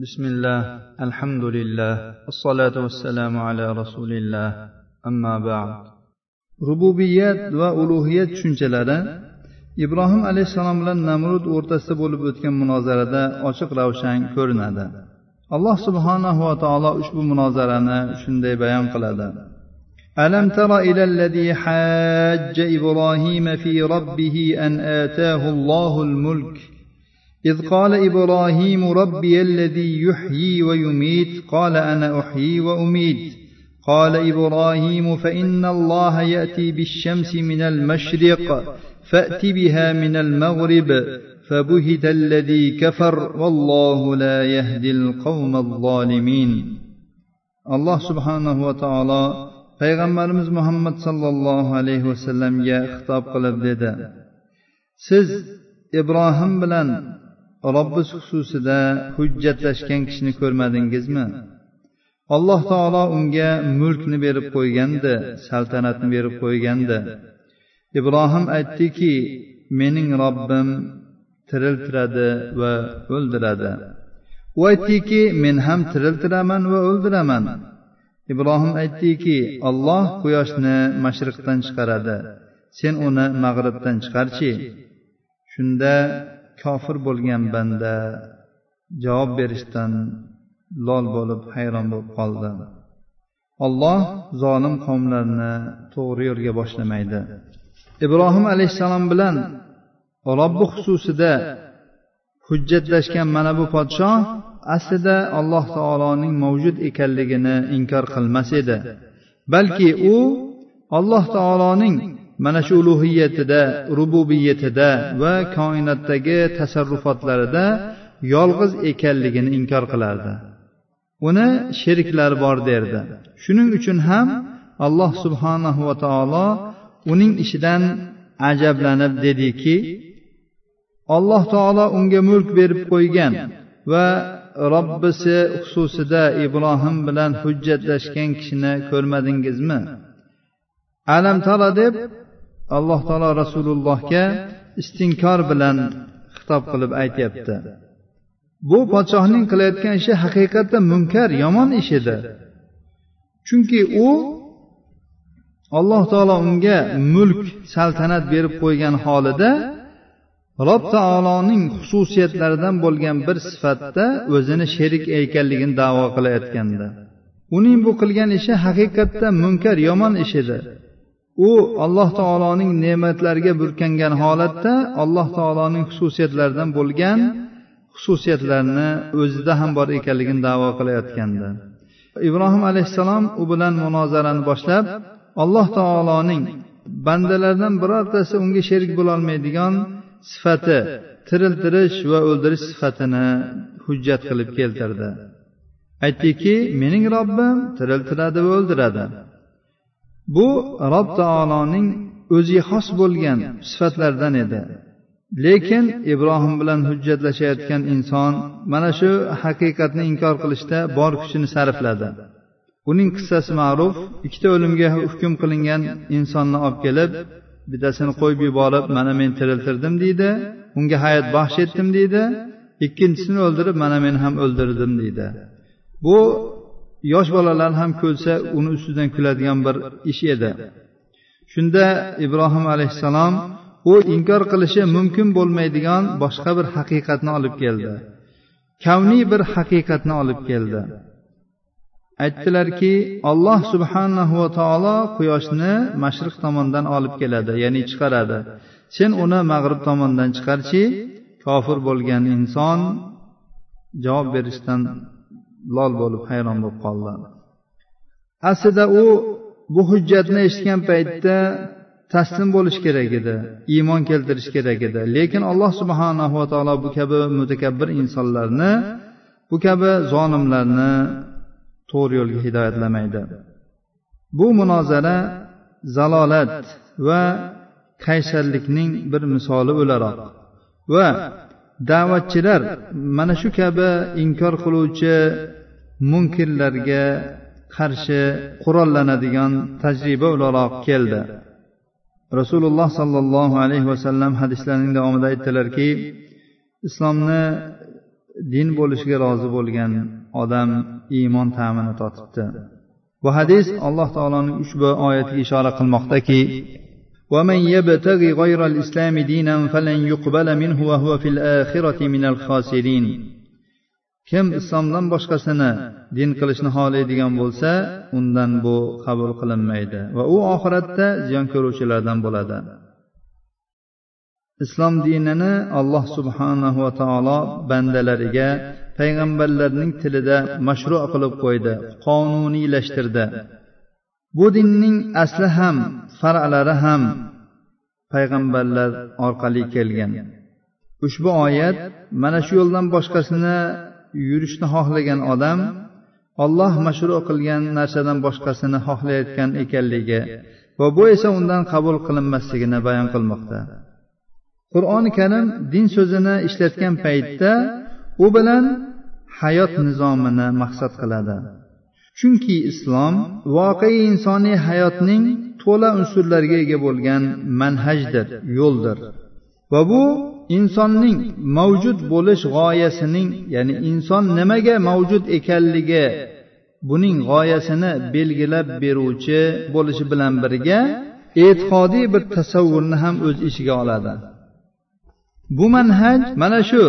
بسم الله الحمد لله الصلاة والسلام على رسول الله أما بعد rububiyat va ulug'iyat tushunchalari ibrohim alayhissalom bilan namrud o'rtasida bo'lib o'tgan munozarada ochiq ravshan ko'rinadi alloh subhanahu va taolo ushbu munozarani shunday bayon qiladi ألم تر إلى الذي حاج إبراهيم في ربه أن آتاه الله الملك إذ قال إبراهيم ربي الذي يحيي ويميت قال أنا أحيي وأميت. قال إبراهيم فإن الله يأتي بالشمس من المشرق فأت بها من المغرب فبهت الذي كفر والله لا يهدي القوم الظالمين. الله سبحانه وتعالى payg'ambarimiz muhammad sollallohu alayhi vasallamga xitob qilib dedi siz ibrohim bilan robbis xususida hujjatlashgan kishini ko'rmadingizmi? Alloh taolo unga mulkni berib qo'ygandi saltanatni berib qo'ygandi. Ibrohim aytdiki mening robbim tiriltiradi va o'ldiradi. U aytdiki men ham tiriltiraman va o'ldiraman. Ibrohim aytdiki olloh quyoshni mashriqdan chiqaradi sen uni mag'ribdan chiqarchi. Shunda kofir bo'lgan banda javob berishdan lol bo'lib hayron bo'lib qoldi. Olloh zolim qavmlarni to'g'ri yo'lga boshlamaydi. Ibrohim alayhissalom bilan robbi xususida hujjatlashgan mana bu podshoh aslida alloh taoloning mavjud ekanligini inkor qilmas edi. Balki u alloh taoloning mana shu ulug'iyatida rububiyatida va koinotdagi tasarrufotlarida yolg'iz ekanligini inkor qilardi. Uni sheriklari bor derdi. Shuning uchun ham alloh subhanahu va taolo uning ishidan ajablanib dediki alloh taolo unga mulk berib qo'ygan va robbisi xususida ibrohim bilan hujjatlashgan kishini ko'rmadingizmi? Alam tala deb alloh taolo rasulullohga istinkor bilan xitob qilib aytyapti. Bu podshohning qilayotgan ishi haqiqatda munkar yomon ish edi. Chunki u alloh taolo unga mulk saltanat berib qo'ygan holida rob taoloning xususiyatlaridan bo'lgan bir sifatda o'zini sherik ekanligini davo qilayotgandi. Uning bu qilgan ishi haqiqatda munkar yomon ish edi. U alloh taoloning ne'matlariga burkangan holatda alloh taoloning xususiyatlaridan bo'lgan xususiyatlarni o'zida ham bor ekanligini davo qilayotgandi. Ibrohim alayhissalom u bilan munozarani boshlab alloh taoloning bandalardan birortasi unga sherik bo'lolmaydigan sifati tiriltirish va o'ldirish sifatini hujjat qilib keltirdi. Aytdiki mening robbim tiriltiradi va o'ldiradi. Bu rob taoloning o'ziga xos bo'lgan sifatlardan edi. Lekin ibrohim bilan hujjatlashayotgan inson mana shu haqiqatni inkor qilishda bor kuchini sarfladi. Uning qissasi ma'ruf ikkita o'limga hukm qilingan insonni olib kelib bittasini qo'yib yuborib mana men tiriltirdim deydi unga hayot baxsh etdim deydi ikkinchisini o'ldirib mana men ham o'ldirdim deydi. Bu yosh bolalar ham ko'rsa uni ustidan kuladigan bir ish edi. Shunda ibrohim alayhissalom u inkor qilishi mumkin bo'lmaydigan boshqa bir haqiqatni olib keldi. Kavniy bir haqiqatni olib keldi. Aytdilarki alloh subhanahu va taolo quyoshni mashriq tomondan olib keladi ya'ni chiqaradi. Sen uni mag'rib tomondan chiqarchi kofir bo'lgan inson javob berishdan lol bo'lib hayron bo'lib qoldilar aslida u bu hujjatni eshitgan paytda taslim bo'lish kerak edi iymon keltirish kerak edi. Lekin alloh subhanahu va taolo bu kabi mutakabbir insonlarni bu kabi zolimlarni to'g'ri yo'lga hidoyatlamaydi. Bu munozara zalolat va qaysarlikning bir misoli o'laroq va da'vatchilar mana shu kabi inkor qiluvchi munkirlarga qarshi qurollanadigan tajriba o'laroq keldi. Rasululloh sollallohu alayhi vasallam hadislarining davomida aytdilarki islomni din bo'lishiga rozi bo'lgan odam iymon ta'mini totibdi. Bu hadis alloh taoloning ushbu oyatiga ishora qilmoqdaki ومن يبتغي غير الإسلام دينا فلن يقبل منه وهو في الآخرة من الخاسرين kim islomdan boshqasini din qilishni xohlaydigan bo'lsa undan bu qabul qilinmaydi va u oxiratda ziyon ko'ruvchilardan bo'ladi islom dinini alloh subhanahu va taolo bandalariga payg'ambarlarning tilida mashru qilib qo'ydi qonuniylashtirdi Bu dinning asli ham faralari ham payg'ambarlar orqali kelgan. Ushbu oyat mana shu yo'ldan boshqasini yurishni xohlagan odam olloh mashru qilgan narsadan boshqasini xohlayotgan ekanligi va bu esa undan qabul qilinmasligini bayon qilmoqda. Qur'oni karim din so'zini ishlatgan paytda u bilan hayot nizomini maqsad qiladi. Chunki islom voqei insoniy hayotning to'la unsurlarga ega bo'lgan manhajdir yo'ldir. Va bu insonning mavjud bo'lish g'oyasining ya'ni inson nimaga mavjud ekanligi buning g'oyasini belgilab beruvchi bo'lishi bilan birga e'tiqodiy bir tasavvurni ham o'z ichiga oladi. Bu manhaj mana shu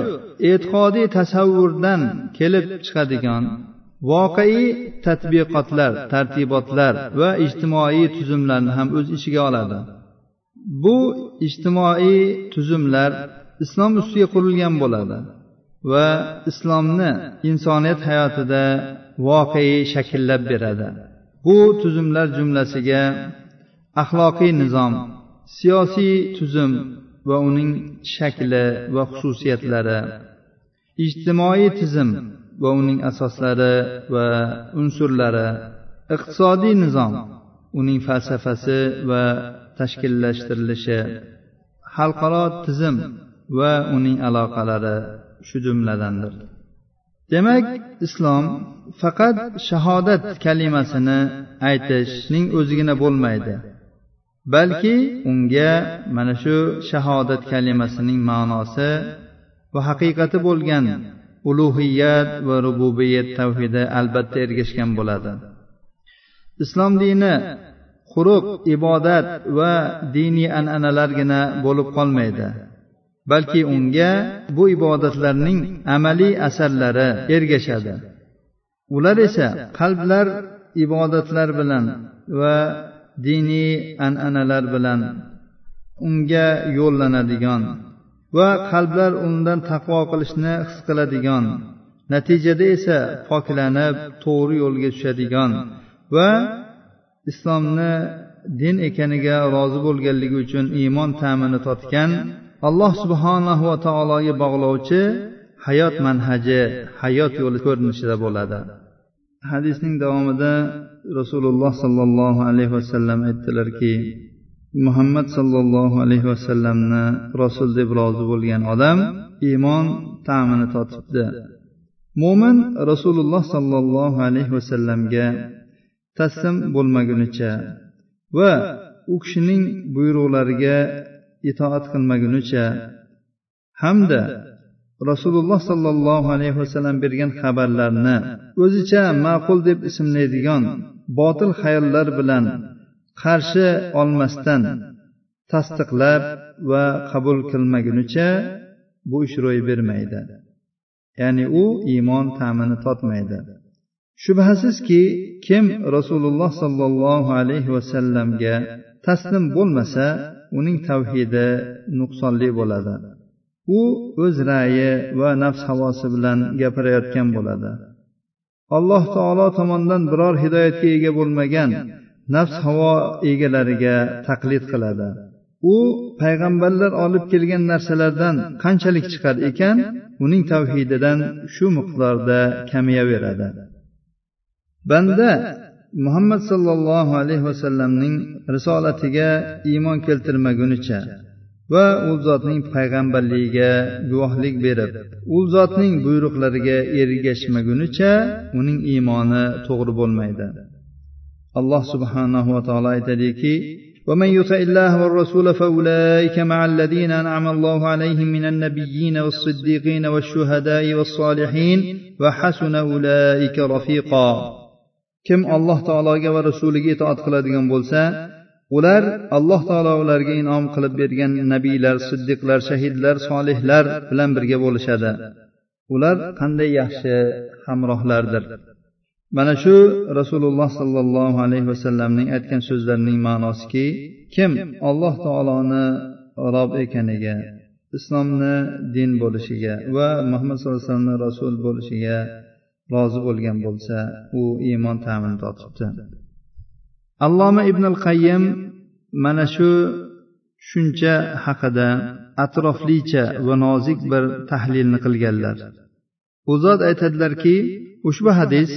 e'tiqodiy tasavvurdan kelib chiqadigan voqeiy tadbiqotlar tartibotlar va ijtimoiy tuzumlarni ham o'z ichiga oladi. Bu ijtimoiy tuzumlar islom ustiga qurilgan bo'ladi va islomni insoniyat hayotida voqei shakllab beradi. Bu tuzumlar jumlasiga axloqiy nizom siyosiy tuzum va uning shakli va xususiyatlari ijtimoiy tizim va uning asoslari va unsurlari. Iqtisodiy nizom uning falsafasi va tashkillashtirilishi. Xalqaro tizim va uning aloqalari shu jumladandir. Demak islom faqat shahodat kalimasini aytishning o'zigina bo'lmaydi balki unga mana shu shahodat kalimasining ma'nosi va haqiqati bo'lgan ulug'iyat va rububiyat tavhidi albatta ergashgan bo'ladi. Islom dini quruq ibodat va diniy an'analargina bo'lib qolmaydi balki unga bu ibodatlarning amaliy asarlari ergashadi. Ular esa qalblar ibodatlar bilan va diniy an'analar bilan unga yo'llanadigan va qalblar undan taqvo qilishni his qiladigan. Natijada esa poklanib to'g'ri yo'lga tushadigan va islomni din ekaniga rozi bo'lganligi uchun iymon ta'mini totgan alloh subhanahu va taologa bog'lovchi hayot manhaji hayot yo'li ko'rinishida bo'ladi. Hadisning davomida rasululloh sollallohu alayhi vasallam aytdilarki muhammad sollallohu alayhi vasallamni rasul deb rozi bo'lgan odam iymon ta'mini totibdi. Mo'min rasululloh sollallohu alayhi vasallamga taslim bo'lmagunicha va u kishining buyruqlariga itoat qilmagunicha hamda rasululloh sollallohu alayhi vasallam bergan xabarlarni o'zicha ma'qul deb ismlaydigan botil xayollar bilan qarshi olmasdan tasdiqlab va qabul qilmagunicha bu ish ro'y bermaydi. Ya'ni u iymon ta'mini totmaydi shubhasizki kim rasululloh sollallohu alayhi vasallamga taslim bo'lmasa uning tavhidi nuqsonli bo'ladi. U o'z ra'yi va nafs havosi bilan gapirayotgan bo'ladi. Alloh taolo tomonidan biror hidoyatga ega bo'lmagan nafs havo egalariga taqlid qiladi. U payg'ambarlar olib kelgan narsalardan qanchalik chiqar ekan uning tavhididan shu miqdorda kamayaveradi banda muhammad sollallohu alayhi vasallamning risolatiga iymon keltirmagunicha va u zotning payg'ambarligiga guvohlik berib u zotning buyruqlariga ergashmagunicha uning iymoni to'g'ri bo'lmaydi. alloh subhanahu va taolo aytadiki ومن يطع الله والرسول فأولئك مع الذين أنعم الله عليهم من النبيين والصديقين والشهداء والصالحين وحسن أولئك رفيقا kim alloh taologa va rasuliga itoat qiladigan bo'lsa ular alloh taolo ularga inom qilib bergan nabiylar siddiqlar shahidlar solihlar bilan birga bo'lishadi ular qanday yaxshi hamrohlardir Mana shu rasululloh sollallohu alayhi vasallamning aytgan so'zlarining ma'nosiki kim alloh taoloni rob ekaniga islomni din bo'lishiga va muhammad sallallohu alayhi vasallamni rasul bo'lishiga rozi bo'lgan bo'lsa u iymon ta'mini totibdi alloma ibn al qayyim mana shu tushuncha haqida atroflicha va nozik bir tahlilni qilganlar. U zot aytadilarki ushbu hadis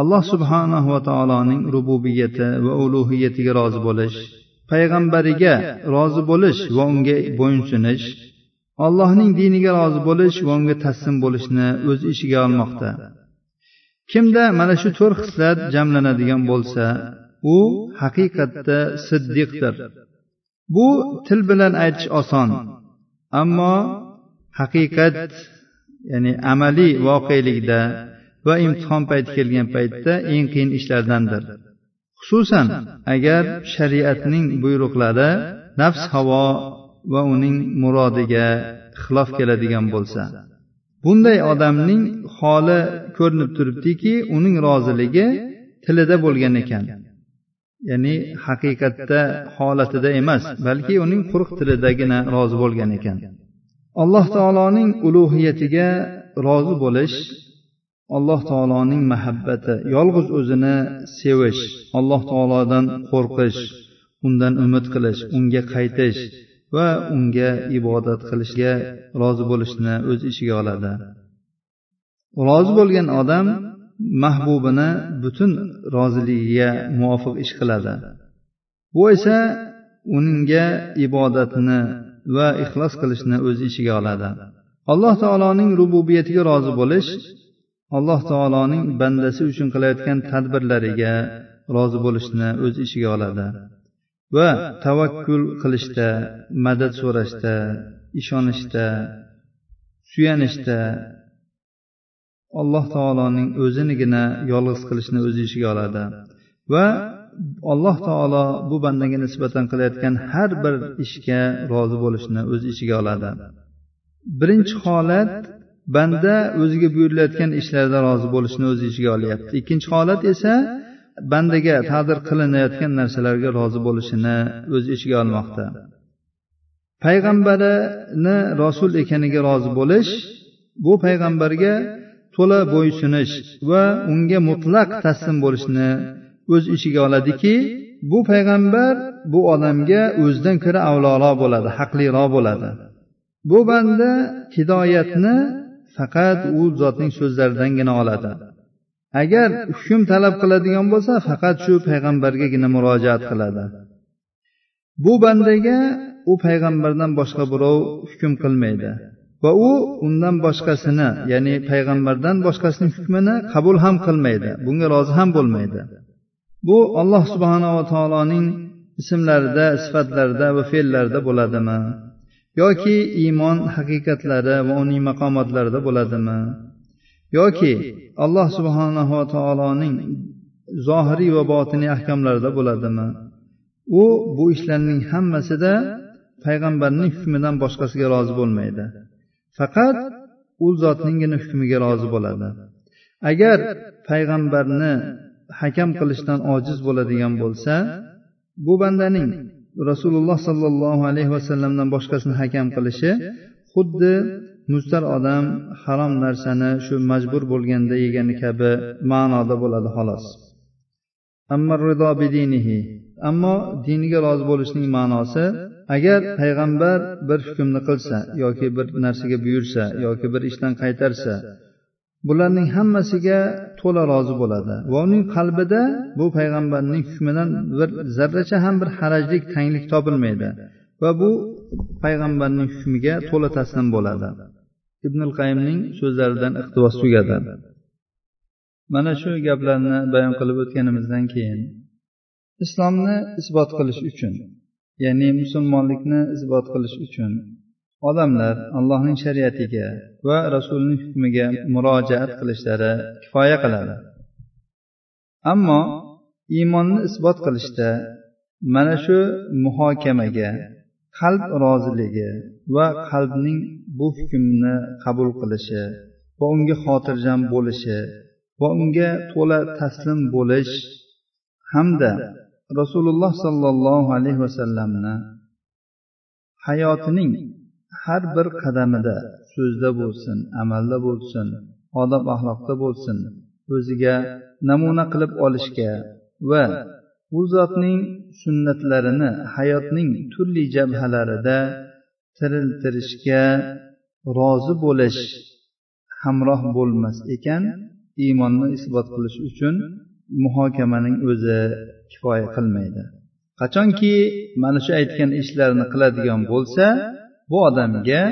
alloh subhanahu va taoloning rububiyati va ulug'iyatiga rozi bo'lish payg'ambariga rozi bo'lish va unga bo'ysunish allohning diniga rozi bo'lish va unga taslim bo'lishni o'z ishiga olmoqda. Kimda mana shu to'rt xislat jamlanadigan bo'lsa u haqiqatda siddiqdir. Bu til bilan aytish oson ammo haqiqat ya'ni amaliy voqelikda va imtihon payti kelgan paytda eng qiyin ishlardandir. Xususan agar shariatning buyruqlari nafs havo va uning murodiga xilof keladigan bo'lsa bunday odamning holi ko'rinib turibdiki uning roziligi tilida bo'lgan ekan. Ya'ni haqiqatda holatida emas balki uning quruq tilidagina rozi bo'lgan ekan. Alloh taoloning ulug'iyatiga rozi bo'lish alloh taoloning muhabbati yolg'iz o'zini sevish alloh taolodan qo'rqish undan umid qilish unga qaytish va unga ibodat qilishga rozi bo'lishni o'z ichiga oladi. Rozi bo'lgan odam mahbubini butun roziligiga muvofiq ish qiladi. Bu esa unga ibodatini va ixlos qilishni o'z ichiga oladi. Alloh taoloning rububiyatiga rozi bo'lish alloh taoloning bandasi uchun qilayotgan tadbirlariga rozi bo'lishni o'z ichiga oladi. Va tavakkul qilishda madad so'rashda ishonishda suyanishda alloh taoloning o'zinigina yolg'iz qilishni o'z ichiga oladi. Va alloh taolo bu bandaga nisbatan qilayotgan har bir ishga rozi bo'lishni o'z ichiga oladi. Birinchi holat banda o'ziga buyurilayotgan ishlarda rozi bo'lishni o'z ichiga olyapti. Ikkinchi holat esa bandaga taqdir qilinayotgan narsalarga rozi bo'lishini o'z ichiga olmoqda. Payg'ambarini rasul ekaniga rozi bo'lish bu payg'ambarga to'la bo'ysunish va unga mutlaq taslim bo'lishni o'z ichiga oladiki bu payg'ambar bu odamga o'zidan ko'ra avloroq bo'ladi haqliroq bo'ladi. Bu banda hidoyatni faqat u zotning so'zlaridangina oladi. Agar hukm talab qiladigan bo'lsa faqat shu payg'ambargagina murojaat qiladi. Bu bandaga u payg'ambardan boshqa birov hukm qilmaydi va u undan boshqasini ya'ni payg'ambardan boshqasining hukmini qabul ham qilmaydi bunga rozi ham bo'lmaydi. Bu alloh subhanava taoloning ismlarida sifatlarida va fe'llarida bo'ladimi? Yoki iymon haqiqatlari va uning maqomatlarida bo'ladimi? Yoki alloh subhanava taoloning zohiriy va botiniy ahkomlarida bo'ladimi? U bu ishlarning hammasida payg'ambarning hukmidan boshqasiga rozi bo'lmaydi. Faqat u zotninggina hukmiga rozi bo'ladi. Agar payg'ambarni hakam qilishdan ojiz bo'ladigan bo'lsa bu bandaning rasululloh sollallohu alayhi vasallamdan boshqasini hakam qilishi xuddi mustar odam harom narsani shu majbur bo'lganda yegani kabi ma'noda bo'ladi xolos. Ammo diniga rozi bo'lishning ma'nosi agar payg'ambar bir hukmni qilsa yoki bir narsaga buyursa yoki bir ishdan qaytarsa bularning hammasiga to'la rozi bo'ladi. Va uning qalbida bu payg'ambarning hukmidan bir zarracha ham bir harajlik tanglik topilmaydi. Va bu payg'ambarning hukmiga to'la taslim bo'ladi. Ibn qayimning so'zlaridan iqtibos tugadi mana shu gaplarni bayon qilib o'tganimizdan keyin islomni isbot qilish uchun ya'ni musulmonlikni isbot qilish uchun odamlar allohning shariatiga va rasulining hukmiga murojaat qilishlari kifoya qiladi. Ammo iymonni isbot qilishda mana shu muhokamaga qalb roziligi va qalbning bu hukmni qabul qilishi va unga xotirjam bo'lishi va unga to'la taslim bo'lish hamda rasululloh sollallohu alayhi vasallamni hayotining har bir qadamida so'zda bo'lsin amalda bo'lsin odob axloqda bo'lsin o'ziga namuna qilib olishga va u zotning sunnatlarini hayotning turli jabhalarida tiriltirishga rozi bo'lish hamroh bo'lmas ekan iymonni isbot qilish uchun muhokamaning o'zi kifoya qilmaydi. Qachonki mana shu aytgan ishlarni qiladigan bo'lsa bu odamga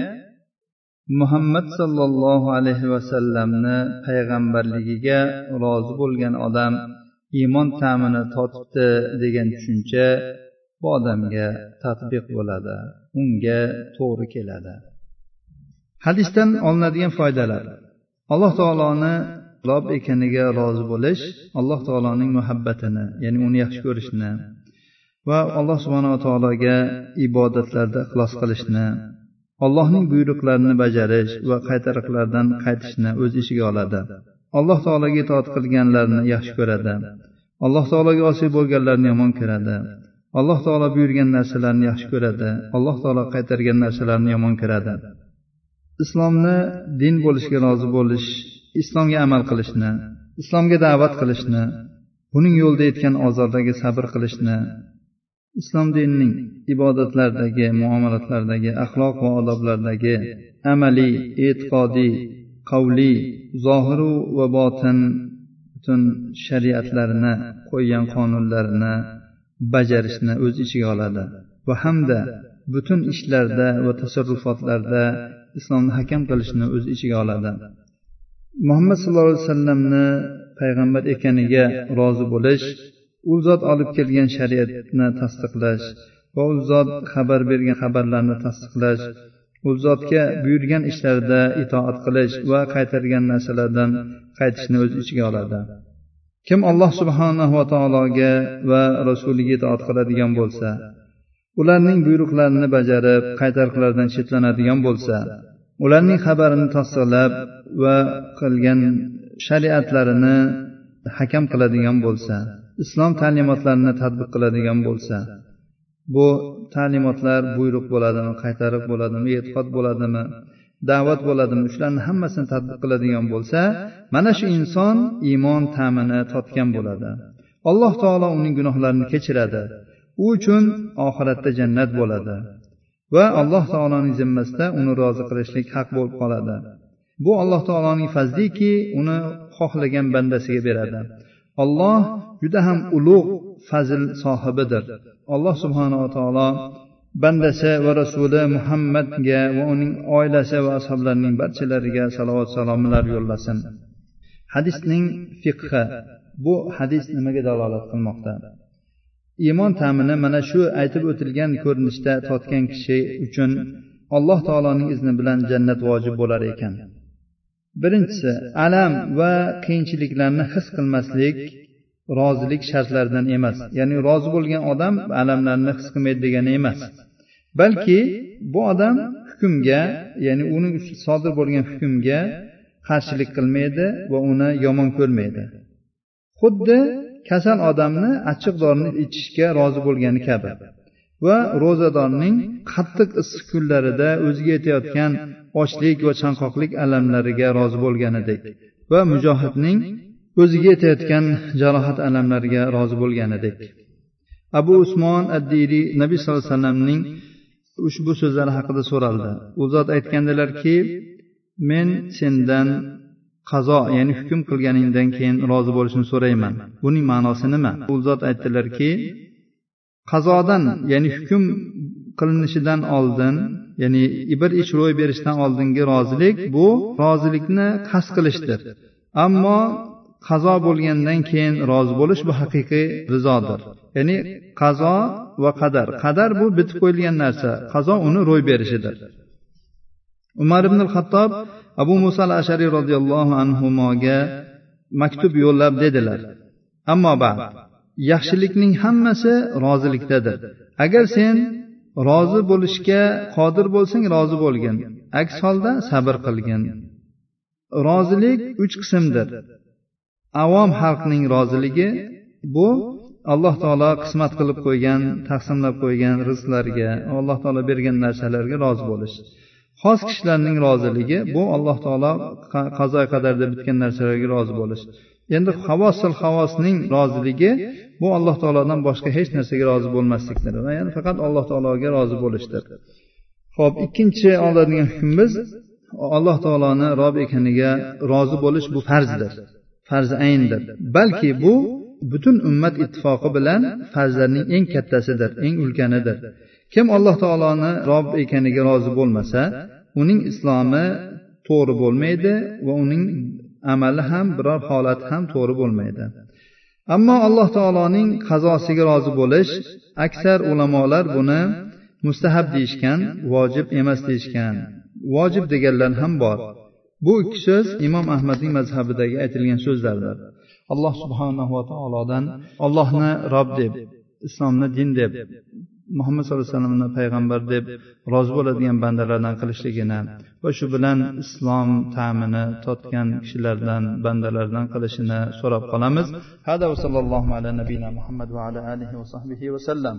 muhammad sollallohu alayhi vasallamni payg'ambarligiga rozi bo'lgan odam iymon ta'mini totibdi degan tushuncha bu odamga tadbiq bo'ladi unga to'g'ri keladi. Hadisdan olinadigan foydalar. Alloh taoloni rob ekaniga rozi bo'lish alloh taoloning muhabbatini ya'ni uni yaxshi ko'rishni va alloh subhanava taologa ibodatlarda ixlos qilishni allohning buyruqlarini bajarish va qaytariqlardan qaytishni o'z ichiga oladi. Alloh taologa itoat qilganlarni yaxshi ko'radi. Alloh taologa osiy bo'lganlarni yomon ko'radi. Alloh taolo buyurgan narsalarni yaxshi ko'radi. Alloh taolo qaytargan narsalarni yomon ko'radi. Islomni din bo'lishga rozi bo'lish islomga amal qilishni islomga da'vat qilishni buning yo'lida yetgan ozorlarga sabr qilishni islom dinining ibodatlardagi muomalatlardagi axloq va odoblardagi amaliy e'tiqodiy qavliy zohiru va botin butun shariatlarini qo'ygan qonunlarini bajarishni o'z ichiga oladi. Va hamda butun ishlarda va tasarrufotlarda islomni hakam qilishni o'z ichiga oladi. Muhammad sallallohu alayhi vasallamni payg'ambar ekaniga rozi bo'lish u zot olib kelgan shariatni tasdiqlash va u zot xabar bergan xabarlarni tasdiqlash u zotga buyurgan ishlarda itoat qilish va qaytargan narsalardan qaytishni o'z ichiga oladi. Kim alloh subhanahu va taologa va rasuliga itoat qiladigan bo'lsa ularning buyruqlarini bajarib qaytariqlardan chetlanadigan bo'lsa ularning xabarini tasdiqlab va qilgan shariatlarini hakam qiladigan bo'lsa islom ta'limotlarini tadbiq qiladigan bo'lsa bu ta'limotlar buyruq bo'ladimi qaytariq bo'ladimi e'tiqod bo'ladimi da'vat bo'ladimi shularni hammasini tadbiq qiladigan bo'lsa mana shu inson iymon ta'mini totgan bo'ladi. Alloh taolo uning gunohlarini kechiradi. U uchun oxiratda jannat bo'ladi. Va alloh taoloning zimmasida uni rozi qilishlik haq bo'lib qoladi. Bu alloh taoloning fazliki uni xohlagan bandasiga beradi. Olloh juda ham ulug' fazil sohibidir. Alloh subhanava taolo bandasi va rasuli muhammadga va uning oilasi va ashoblarining barchalariga salovat salomlar yo'llasin. Hadisning fiqhi bu hadis nimaga dalolat qilmoqda? Iymon ta'mini mana shu aytib o'tilgan ko'rinishda totgan kishi uchun alloh taoloning izni bilan jannat vojib bo'lar ekan. Birinchisi alam va qiyinchiliklarni his qilmaslik rozilik shartlaridan emas. Ya'ni rozi bo'lgan odam alamlarni his qilmaydi degani emas. Balki bu odam hukmga ya'ni uning sodir bo'lgan hukmga qarshilik qilmaydi va uni yomon ko'rmaydi. Xuddi kasal odamni achchiq dorini ichishga rozi bo'lgani kabi va ro'zadorning qattiq issiq kunlarida o'ziga yetayotgan ochlik va chanqoqlik alamlariga rozi bo'lganidek va mujohidning o'ziga yetayotgan jarohat alamlariga rozi bo'lganidek abu usmon addiriy nabiy sallallohu alayhi vasallamning ushbu so'zlari haqida so'raldi. U zot aytgandilarki men sendan qazo ya'ni hukm qilganingdan keyin rozi bo'lishni so'rayman. Buning ma'nosi nima? U zot aytdilarki qazodan ya'ni hukm qilinishidan oldin ya'ni bir ish ro'y berishdan oldingi rozilik bu rozilikni qasd qilishdir. Ammo qazo bo'lgandan keyin rozi bo'lish bu haqiqiy rizodir. Ya'ni qazo va qadar. Qadar bu bitib qo'yilgan narsa. Qazo uni ro'y berishidir. Umar ibn xattob abu muso al ashariy roziyallohu anhuga maktub yo'llab dedilar. Ammo ba'd yaxshilikning hammasi rozilikdadir. Agar sen rozi bo'lishga qodir bo'lsang rozi bo'lgin. Aks holda sabr qilgin. Rozilik uch qismdir. Avom xalqning roziligi bu alloh taolo qismat qilib qo'ygan taqsimlab qo'ygan rizqlarga alloh taolo bergan narsalarga rozi bo'lish. Xos kishilarning roziligi bu alloh taolo qazo qadarda bitgan narsalarga rozi bo'lish. Endi havosil havosning roziligi bu alloh taolodan boshqa hech narsaga rozi bo'lmaslikdir va ya'ni faqat alloh taologa rozi bo'lishdir. Ho'p ikkinchi oladigan hukmimiz alloh taoloni rob ekaniga rozi bo'lish bu farzdir. Farzi ayndir. Balki bu butun ummat ittifoqi bilan farzlarning eng kattasidir eng ulkanidir kim alloh taoloni rob ekaniga rozi bo'lmasa uning islomi to'g'ri bo'lmaydi va uning amali ham biror holati ham to'g'ri bo'lmaydi. Ammo alloh taoloning qazosiga rozi bo'lish aksar ulamolar buni mustahab deyishgan vojib emas deyishgan. Vojib deganlar ham bor. Bu ikki so'z imom ahmadning mazhabidagi aytilgan so'zlardir. Alloh subhanahu va taolodan ollohni rob deb islomni din deb muhammad sallallohu alayhi vasallamni payg'ambar deb rozi bo'ladigan bandalardan qilishligini va shu bilan islom ta'mini totgan kishilardan bandalardan qilishini so'rab qolamiz. Hada va sallallohu ala nabiyina muhammad va ala alihi va sahbihi vasallam